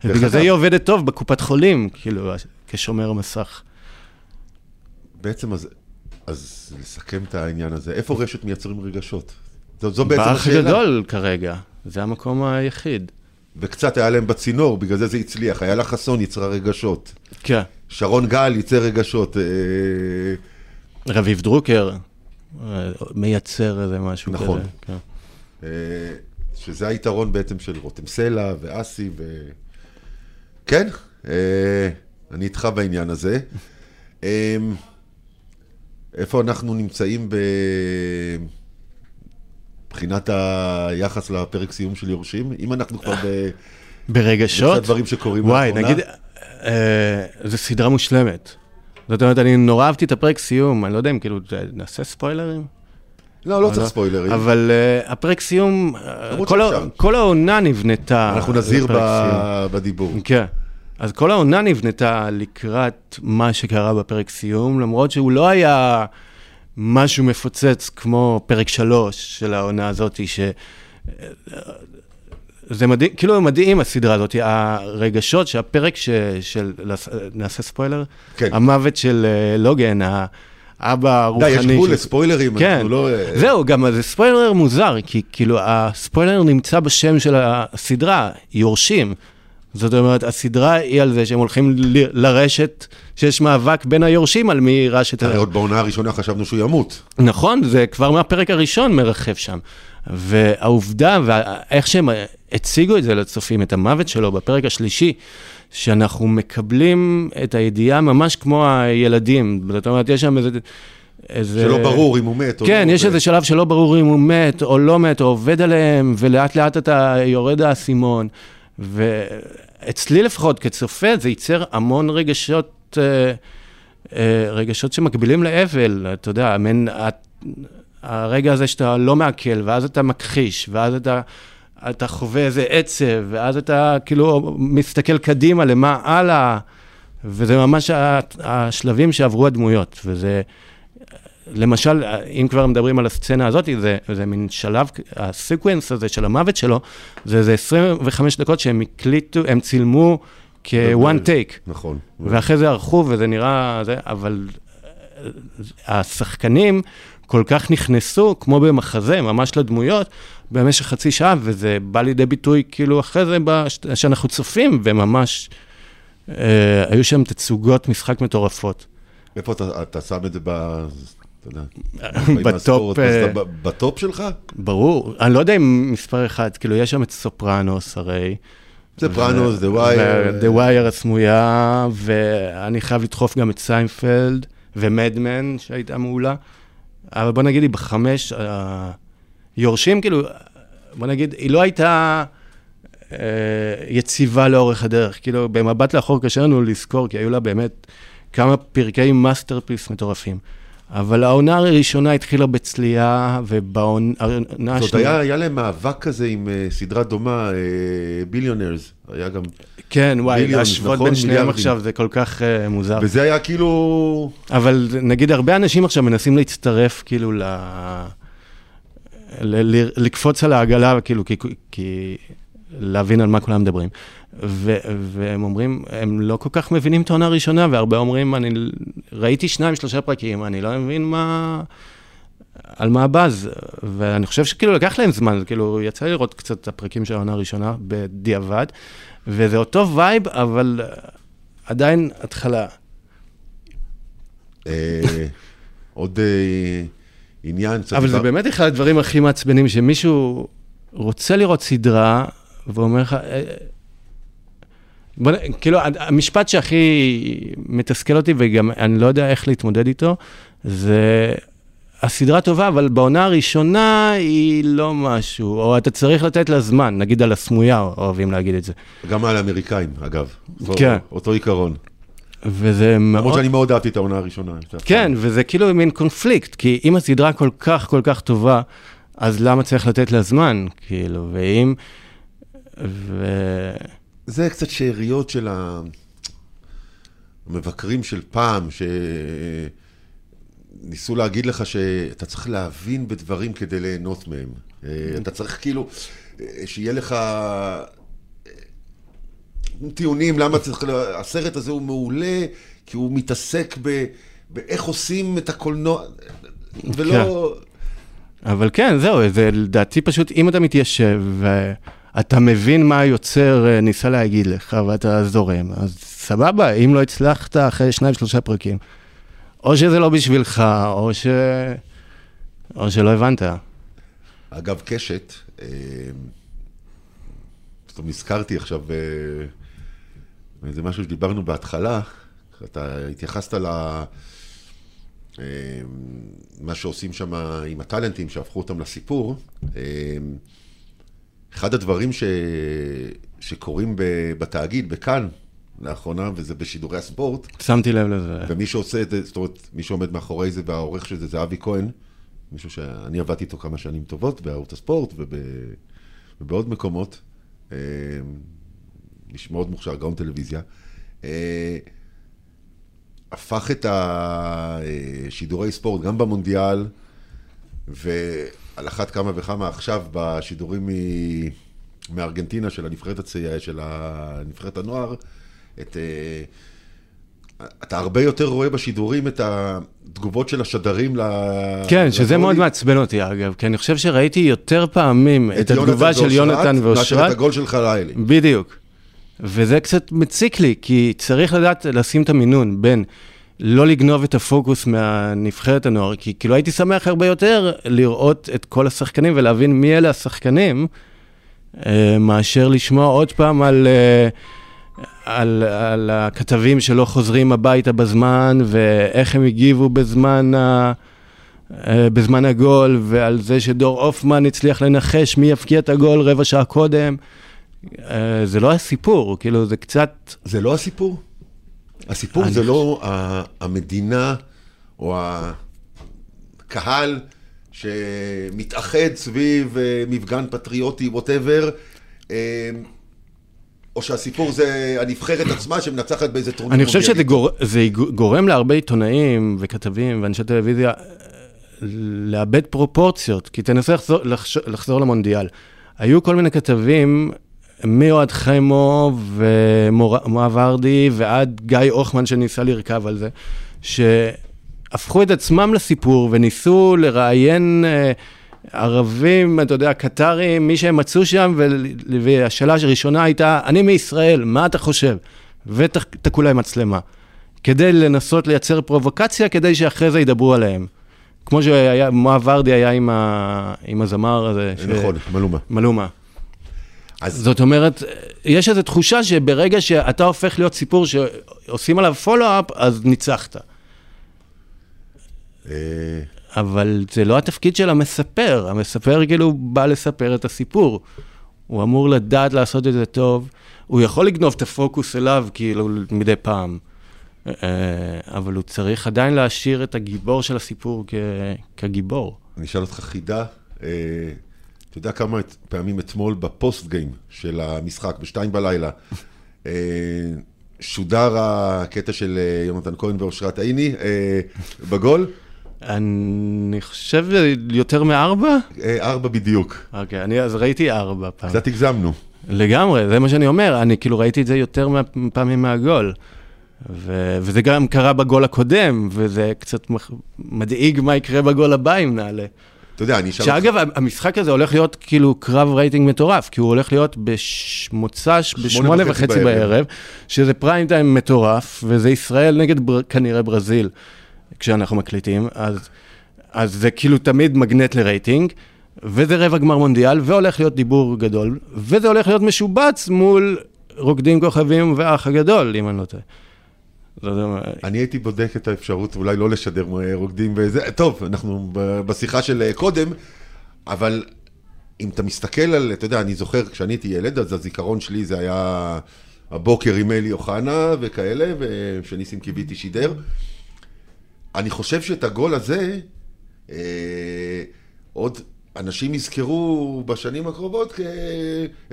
ובגלל זה היא עובדת טוב בקופת חולים, כאילו, כשומר מסך. בעצם, אז, אז לסכם את העניין הזה, איפה רשת מייצרים רגשות? זו, זו בעצם השאלה. באח הגדול כרגע, זה המקום היחיד. וקצת היה להם בצינור, בגלל זה זה הצליח. איילה חסון יצרה רגשות. כן. שרון גל ייצר רגשות. אה, רביב דרוקר אה, מייצר איזה משהו כזה. נכון. כן. אה, שזה היתרון בעצם של רותם סלע ואסי ו... כן, אה, אני איתך בעניין הזה. אה, איפה אנחנו נמצאים. מבחינת היחס לפרק סיום של יורשים? אם אנחנו כבר ב... ברגשות? קצת דברים שקורים וואי, לאחרונה. נגיד, אה, זו סדרה מושלמת. זאת אומרת, אני נורא אהבתי את הפרק סיום, אני לא יודע אם כאילו, נעשה ספוילרים? לא, לא צריך ספוילרים. אבל uh, הפרק סיום, אה, כל, ה- העונה נבנתה. אנחנו נזהיר בדיבור. כן. אז כל העונה נבנתה לקראת מה שקרה בפרק סיום, למרות שהוא לא היה משהו מפוצץ כמו פרק שלוש של העונה הזאת, ש... זה מדהים, כאילו מדהים הסדרה הזאת, הרגשות שהפרק ש... של, נעשה ספוילר? כן. המוות של אה, לוגן, האבא די. יש גבול לספוילרים, כן, אנחנו לא... אה, זהו, גם זה ספוילר מוזר, כי כאילו הספוילר נמצא בשם של הסדרה, יורשים. זאת אומרת, הסדרה היא על זה שהם הולכים לרשת, שיש מאבק בין היורשים על מי יירש את ה... הרי עוד בעונה הראשונה חשבנו שהוא ימות. נכון, זה כבר מהפרק הראשון מרחף שם. והעובדה, ואיך שהם הציגו את זה לצופים, את המוות שלו בפרק השלישי, שאנחנו מקבלים את הידיעה ממש כמו הילדים. זאת אומרת, יש שם איזה... איזה... שלא ברור אם הוא מת או כן, לא. יש ו- איזה שלב שלא ברור אם הוא מת או לא מת, או עובד עליהם, ולאט לאט אתה יורד האסימון. ואצלי לפחות, כצופה, זה ייצר המון רגשות, אה, אה, רגשות שמקבילים לאבל, אתה יודע, מן, הרגע הזה שאתה לא מעכל, ואז אתה מכחיש, ואז אתה, אתה חווה איזה עצב, ואז אתה כאילו מסתכל קדימה למה הלאה, וזה ממש השלבים שעברו הדמויות, וזה... למשל, אם כבר מדברים על הסצנה הזאת, זה, זה מין שלב, הסקוונס הזה של המוות שלו, זה איזה 25 דקות שהם הקליטו, הם צילמו כ-one take, נכון. ואחרי זה ערכו וזה נראה, זה, אבל השחקנים כל כך נכנסו, כמו במחזה, ממש לדמויות, במשך חצי שעה, וזה בא לידי ביטוי כאילו אחרי זה, בש- שאנחנו צופים, וממש אה, היו שם תצוגות משחק מטורפות. איפה אתה, אתה שם את זה ב... אתה יודע, בטופ, אה, בטופ שלך? ברור, אני לא יודע אם מספר אחד, כאילו יש שם את סופרנוס הרי. סופרנוס, ו- The Wire. ו- The Wire הסמויה, ואני חייב לדחוף גם את סיינפלד ומד מן שהייתה מעולה. אבל בוא נגיד, היא בחמש, אה, יורשים כאילו, בוא נגיד, היא לא הייתה אה, יציבה לאורך הדרך. כאילו, במבט לאחור קשה לנו לזכור, כי היו לה באמת כמה פרקי masterpiece מטורפים. אבל העונה הראשונה התחילה בצליעה, ובעונה השנייה... זאת היה, היה להם מאבק כזה עם אה, סדרה דומה, ביליונרס, היה גם... כן, וואי, להשוות נכון? בין שניהם. עכשיו זה כל כך אה, מוזר. וזה היה כאילו... אבל נגיד, הרבה אנשים עכשיו מנסים להצטרף, כאילו, ל... ל... ל... לקפוץ על העגלה, כאילו, כי... להבין על מה כולם מדברים. ו... והם אומרים, הם לא כל כך מבינים את העונה הראשונה, והרבה אומרים, אני ראיתי שניים, שלושה פרקים, אני לא מבין מה... על מה הבאז, ואני חושב שכאילו לקח להם זמן, כאילו יצא לי לראות קצת את הפרקים של העונה הראשונה בדיעבד, וזה אותו וייב, אבל עדיין התחלה. אה, עוד אה, עניין, אבל זה באמת אחד הדברים הכי מעצבנים, שמישהו רוצה לראות סדרה, ואומר לך, אה, בוא, כאילו, המשפט שהכי מתסכל אותי, וגם אני לא יודע איך להתמודד איתו, זה הסדרה טובה, אבל בעונה הראשונה היא לא משהו, או אתה צריך לתת לה זמן, נגיד על הסמויה, אוהבים להגיד את זה. גם על האמריקאים, אגב. כן. אותו עיקרון. וזה מאוד... למרות שאני מאוד אהבתי את העונה הראשונה. כן, וזה כאילו מין קונפליקט, כי אם הסדרה כל כך כל כך טובה, אז למה צריך לתת לה זמן, כאילו, ואם... ו... זה קצת שאריות של המבקרים של פעם, שניסו להגיד לך שאתה צריך להבין בדברים כדי ליהנות מהם. אה, אתה צריך כאילו, אה, שיהיה לך אה, טיעונים למה צריך, הסרט הזה הוא מעולה, כי הוא מתעסק ב... באיך עושים את הקולנוע, ולא... אבל כן, זהו, זה לדעתי פשוט, אם אתה מתיישב, אתה מבין מה היוצר אה, ניסה להגיד לך ואתה זורם, אז סבבה, אם לא הצלחת אחרי שניים, שלושה פרקים, או שזה לא בשבילך, או, ש... או שלא הבנת. אגב, קשת, אה, פתאום נזכרתי עכשיו, אה, זה משהו שדיברנו בהתחלה, אתה התייחסת ל... אה, מה שעושים שם עם הטאלנטים, שהפכו אותם לסיפור. אחד הדברים ש... שקורים בתאגיד, בכאן, לאחרונה, וזה בשידורי הספורט. שמתי לב לזה. ומי שעושה את זה, זאת אומרת, מי שעומד מאחורי זה והעורך של זה זה אבי כהן, מישהו שאני עבדתי איתו כמה שנים טובות בערוץ הספורט וב... ובעוד מקומות. אה, איש מאוד מוכשר, גאון טלוויזיה. אה, הפך את השידורי ספורט, גם במונדיאל, ועל אחת כמה וכמה עכשיו בשידורים מארגנטינה של הנבחרת הצעירה, של הנבחרת הנוער, את... אה, אתה הרבה יותר רואה בשידורים את התגובות של השדרים ל... כן, שזה מאוד מעצבן אותי אגב, כי אני חושב שראיתי יותר פעמים את התגובה של יונתן ואושרת. מאשר את הגול של חלילי. בדיוק. וזה קצת מציק לי, כי צריך לדעת לשים את המינון בין לא לגנוב את הפוקוס מהנבחרת הנוער, כי כאילו הייתי שמח הרבה יותר לראות את כל השחקנים ולהבין מי אלה השחקנים, אה, מאשר לשמוע עוד פעם על... Uh, על, על הכתבים שלא חוזרים הביתה בזמן, ואיך הם הגיבו בזמן, ה, אה, בזמן הגול, ועל זה שדור הופמן הצליח לנחש מי יפקיע את הגול רבע שעה קודם. אה, זה לא הסיפור, כאילו, זה קצת... זה לא הסיפור? הסיפור זה לא המדינה או הקהל שמתאחד סביב אה, מפגן פטריוטי, ווטאבר. או שהסיפור זה הנבחרת עצמה שמנצחת באיזה טורניר אני חושב שזה גור, גורם להרבה עיתונאים וכתבים ואנשי טלוויזיה אה, לאבד פרופורציות, כי תנסה לחזור, לחזור למונדיאל. היו כל מיני כתבים, מאוהד חיימו ומואב ורדי ועד גיא הוחמן שניסה לרכב על זה, שהפכו את עצמם לסיפור וניסו לראיין... Uh, ערבים, אתה יודע, קטרים, מי שהם מצאו שם, והשאלה הראשונה הייתה, אני מישראל, מה אתה חושב? ותקעו להם מצלמה. כדי לנסות לייצר פרובוקציה, כדי שאחרי זה ידברו עליהם. כמו שהיה, מואב ורדי היה עם, ה, עם הזמר הזה. נכון, ש... מלומה. מלומה. אז... זאת אומרת, יש איזו תחושה שברגע שאתה הופך להיות סיפור שעושים עליו פולו-אפ, אז ניצחת. אה, אבל זה לא התפקיד של המספר, המספר כאילו בא לספר את הסיפור. הוא אמור לדעת לעשות את זה טוב, הוא יכול לגנוב את הפוקוס אליו כאילו מדי פעם, אה, אבל הוא צריך עדיין להשאיר את הגיבור של הסיפור כ... כגיבור. אני אשאל אותך חידה, אה, אתה יודע כמה פעמים אתמול בפוסט גיים של המשחק, בשתיים בלילה, אה, שודר הקטע של יונתן כהן ואושרת עיני בגול? אני חושב יותר מארבע? אה, ארבע בדיוק. אוקיי, אני אז ראיתי ארבע פעם. קצת הגזמנו. לגמרי, זה מה שאני אומר, אני כאילו ראיתי את זה יותר פעמים מהגול. ו- וזה גם קרה בגול הקודם, וזה קצת מדאיג מה יקרה בגול הבא אם נעלה. אתה יודע, אני אשאל אותך... שאגב, המשחק הזה הולך להיות כאילו קרב רייטינג מטורף, כי הוא הולך להיות במוצ"ש, בשמונה וחצי בערב, שזה פריים טיים מטורף, וזה ישראל נגד בר... כנראה ברזיל. כשאנחנו מקליטים, אז, אז זה כאילו תמיד מגנט לרייטינג, וזה רבע גמר מונדיאל, והולך להיות דיבור גדול, וזה הולך להיות משובץ מול רוקדים כוכבים והאח הגדול, אם אני לא טועה. אני הייתי בודק את האפשרות אולי לא לשדר רוקדים וזה, טוב, אנחנו בשיחה של אה, קודם, אבל אם אתה מסתכל על, אתה יודע, אני זוכר כשאני הייתי ילד, אז הזיכרון שלי זה היה הבוקר עם אלי אוחנה וכאלה, ושניסים קיוויתי שידר. אני חושב שאת הגול הזה, אה, עוד אנשים יזכרו בשנים הקרובות כ...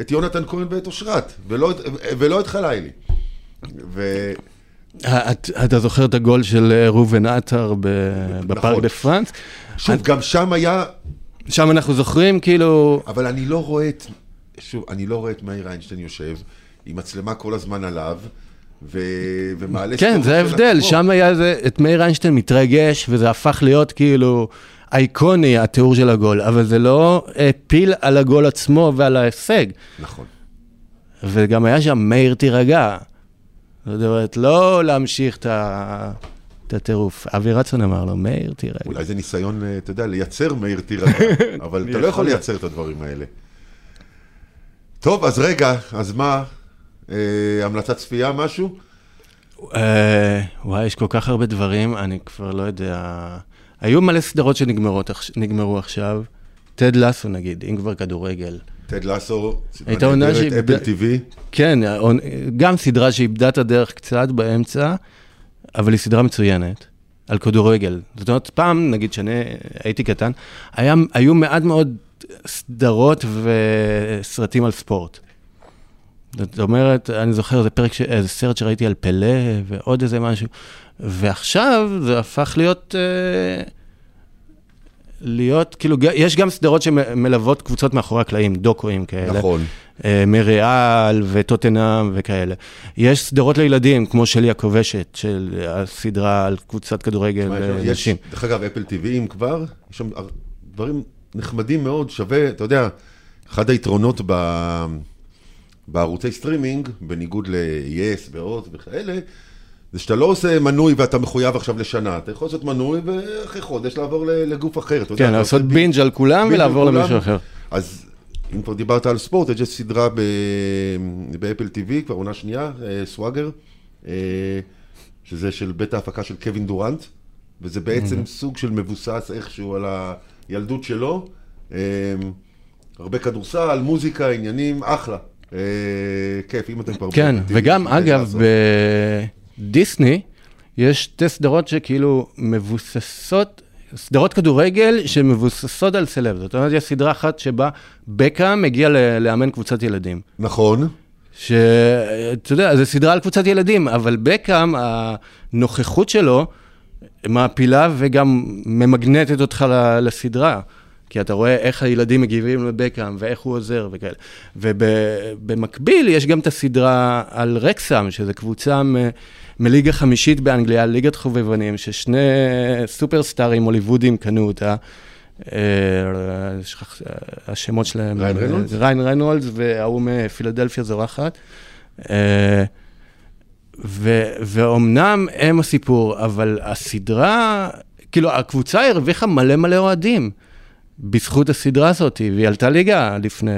את יונתן כהן ואת אושרת, ולא, ולא את חלילי. ו... אתה זוכר את הגול של ראובן עטר בפארק נכון. דה פרנס? שוב. גם שם היה... שם אנחנו זוכרים, כאילו... אבל אני לא רואה את... שוב, אני לא רואה את מאיר איינשטיין יושב עם מצלמה כל הזמן עליו. ו... ומעלה כן, זה ההבדל, שם היה זה, את מאיר איינשטיין מתרגש, וזה הפך להיות כאילו אייקוני, התיאור של הגול, אבל זה לא פיל על הגול עצמו ועל ההישג. נכון. וגם היה שם מאיר תירגע. זאת אומרת, לא להמשיך את ה... את הטירוף. אבי רצון אמר לו, מאיר, תירגע. אולי זה ניסיון, אה, אתה יודע, לייצר מאיר תירגע, אבל אתה לא יכול לייצר את הדברים האלה. טוב, אז רגע, אז מה? אה, המלצת צפייה, משהו? אה, וואי, יש כל כך הרבה דברים, אני כבר לא יודע. היו מלא סדרות שנגמרו עכשיו. טד לסו נגיד, אם כבר כדורגל. טד לסו, עונה שאיבדה... אפל טיווי. כן, גם סדרה שאיבדה את הדרך קצת באמצע, אבל היא סדרה מצוינת. על כדורגל. זאת אומרת, פעם, נגיד שאני הייתי קטן, היה, היו מעט מאוד סדרות וסרטים על ספורט. זאת אומרת, אני זוכר, זה פרק, איזה סרט שראיתי על פלא ועוד איזה משהו, ועכשיו זה הפך להיות, אה, להיות, כאילו, יש גם סדרות שמלוות קבוצות מאחורי הקלעים, דוקואים כאלה. נכון. אה, מריאל וטוטנאם וכאלה. יש סדרות לילדים, כמו שלי הכובשת, של הסדרה על קבוצת כדורגל אה, נשים. דרך אגב, אפל אם כבר, יש שם דברים נחמדים מאוד, שווה, אתה יודע, אחד היתרונות ב... בערוצי סטרימינג, בניגוד ל-yes ועוד וכאלה, זה שאתה לא עושה מנוי ואתה מחויב עכשיו לשנה, אתה יכול לעשות מנוי ואחרי חודש לעבור לגוף אחר. כן, לעשות בינג' על כולם ולעבור למישהו אחר. אז אם כבר דיברת על ספורט, יש סדרה באפל TV, כבר עונה שנייה, Swagger, אה, שזה של בית ההפקה של קווין דורנט, וזה בעצם סוג של מבוסס איכשהו על הילדות שלו. אה, הרבה כדורסל, מוזיקה, עניינים, אחלה. אה, כיף, אם אתם כבר... כן, וגם אגב, בדיסני יש שתי סדרות שכאילו מבוססות, סדרות כדורגל שמבוססות על סלב. זאת אומרת, יש סדרה אחת שבה בקאם מגיע לאמן קבוצת ילדים. נכון. שאתה יודע, זו סדרה על קבוצת ילדים, אבל בקאם, הנוכחות שלו מעפילה וגם ממגנטת אותך לסדרה. כי אתה רואה איך הילדים מגיבים לבקאם ואיך הוא עוזר וכאלה. ובמקביל יש גם את הסדרה על רקסם, שזו קבוצה מליגה חמישית באנגליה, ליגת חובבנים, ששני סופרסטארים הוליוודים קנו אותה. אה, השמות שלהם, ריין רנולדס? ריין רנולדס וההוא מפילדלפיה זורחת. אה, ואומנם הם הסיפור, אבל הסדרה, כאילו, הקבוצה הרוויחה מלא מלא אוהדים. בזכות הסדרה הזאת, והיא עלתה ליגה לפני,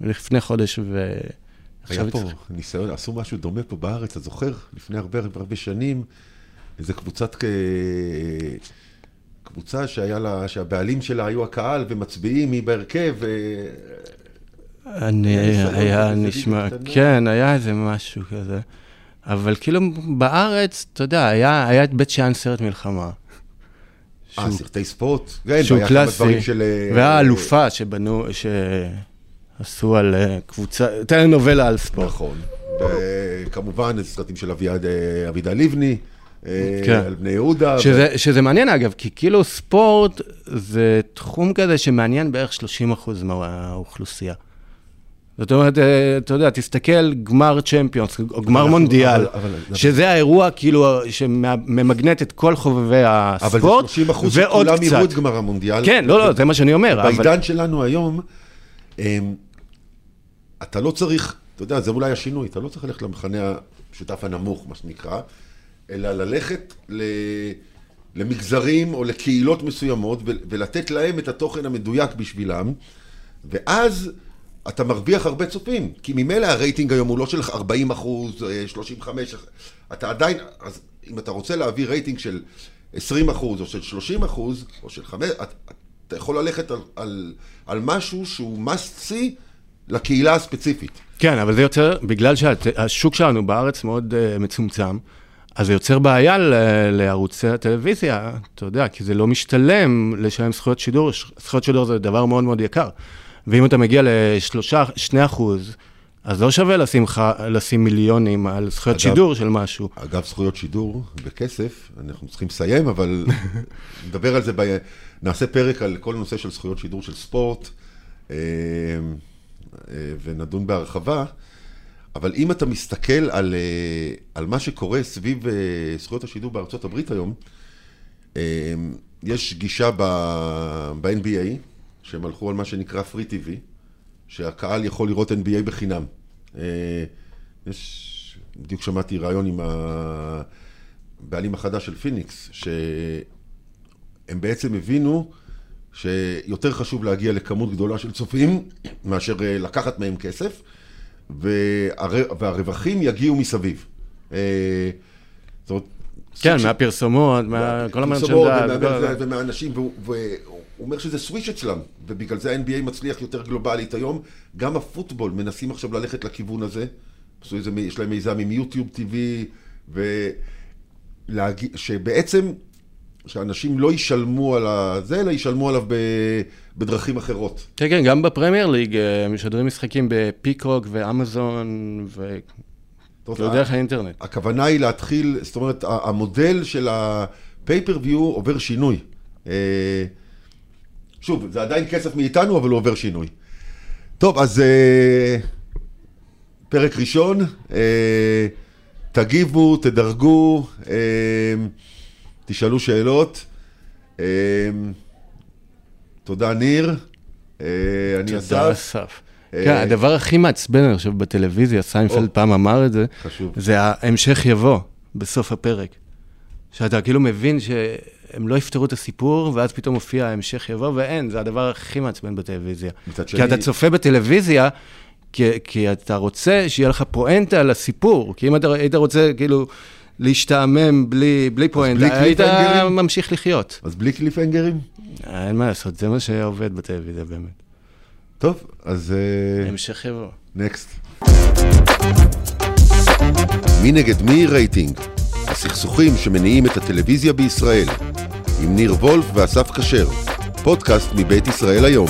לפני חודש, ו... היה פה. ניסיון, עשו משהו דומה פה בארץ, אתה זוכר? לפני הרבה הרבה שנים, איזה קבוצת, קבוצה שהיה לה, שהבעלים שלה היו הקהל ומצביעים, מי בהרכב. אני, היה נשמע, כן, היה איזה משהו כזה. אבל כאילו בארץ, אתה יודע, היה, היה את בית שאן סרט מלחמה. אה, סרטי ספורט? שהוא קלאסי, והאלופה שבנו, שעשו על אה, קבוצה, טלנובלה על ספורט. נכון, וכמובן סרטים של אה, אבידה לבני. אה, כן. על בני יהודה. שזה, ו... שזה מעניין אגב, כי כאילו ספורט זה תחום כזה שמעניין בערך 30% מהאוכלוסייה. זאת אומרת, אתה יודע, תסתכל, גמר צ'מפיונס, או גמר מונדיאל, אבל, אבל, שזה האירוע כאילו שממגנט את כל חובבי הספורט, אבל זה 30 אחוז שכולם יראו את גמר המונדיאל. כן, לא, לא, זה מה שאני אומר. בעידן אבל... שלנו היום, אמ, אתה לא צריך, אתה יודע, זה אולי השינוי, אתה לא צריך ללכת למחנה המשותף הנמוך, מה שנקרא, אלא ללכת ל... למגזרים או לקהילות מסוימות ולתת להם את התוכן המדויק בשבילם, ואז... אתה מרוויח הרבה צופים, כי ממילא הרייטינג היום הוא לא של 40 אחוז, 35, אה, אתה עדיין, אז אם אתה רוצה להביא רייטינג של 20 אחוז, או של 30 אחוז, או של 5, אתה, אתה יכול ללכת על, על, על משהו שהוא must see לקהילה הספציפית. כן, אבל זה יוצר, בגלל שהשוק שלנו בארץ מאוד uh, מצומצם, אז זה יוצר בעיה לערוצי הטלוויזיה, אתה יודע, כי זה לא משתלם לשלם זכויות שידור, זכויות שידור זה דבר מאוד מאוד יקר. ואם אתה מגיע לשלושה, שני אחוז, אז לא שווה לשים, לשים מיליונים על זכויות אגב, שידור של משהו. אגב, זכויות שידור בכסף, אנחנו צריכים לסיים, אבל נדבר על זה, ב... נעשה פרק על כל נושא של זכויות שידור של ספורט, אה, ונדון בהרחבה. אבל אם אתה מסתכל על, אה, על מה שקורה סביב זכויות השידור בארצות הברית היום, יש גישה ב-NBA, שהם הלכו על מה שנקרא Free TV, שהקהל יכול לראות NBA בחינם. אה, יש, בדיוק שמעתי ראיון עם הבעלים החדש של פיניקס, שהם בעצם הבינו שיותר חשוב להגיע לכמות גדולה של צופים מאשר אה, לקחת מהם כסף, והרווחים יגיעו מסביב. אה, זאת אומרת, כן, מהפרסומות, מכל המרצ'נדייז. ומהאנשים, והוא אומר שזה סוויש אצלם, ובגלל זה ה-NBA מצליח יותר גלובלית היום. גם הפוטבול מנסים עכשיו ללכת לכיוון הזה. יש להם מיזם עם יוטיוב TV, שבעצם, שאנשים לא ישלמו על זה, אלא ישלמו עליו בדרכים אחרות. כן, כן, גם בפרמייר ליג אה, משדרים משחקים בפיקרוק ואמזון ו... לא דרך האינטרנט. הכוונה היא להתחיל, זאת אומרת, המודל של ה-pay-per-view עובר שינוי. אה, שוב, זה עדיין כסף מאיתנו, אבל הוא עובר שינוי. טוב, אז אה, פרק ראשון, תגיבו, תדרגו, תשאלו שאלות. תודה, ניר. אני אסף. תודה, אסף. כן, הדבר הכי מעצבן, אני חושב, בטלוויזיה, סיינפלד פעם אמר את זה, זה ההמשך יבוא בסוף הפרק. שאתה כאילו מבין שהם לא יפתרו את הסיפור, ואז פתאום מופיע ההמשך יבוא, ואין, זה הדבר הכי מעצבן בטלוויזיה. כי אתה צופה בטלוויזיה, כי, כי אתה רוצה שיהיה לך פואנטה על הסיפור, כי אם אתה היית רוצה, כאילו... להשתעמם בלי, בלי פואנטה, היית ממשיך לחיות. אז בלי קליפהנגרים? אין מה לעשות, זה מה שעובד בטלוויזיה באמת. טוב, אז... אה, המשך יבוא. נקסט. מי נגד מי רייטינג? הסכסוכים שמניעים את הטלוויזיה בישראל. עם ניר וולף ואסף כשר. פודקאסט מבית ישראל היום.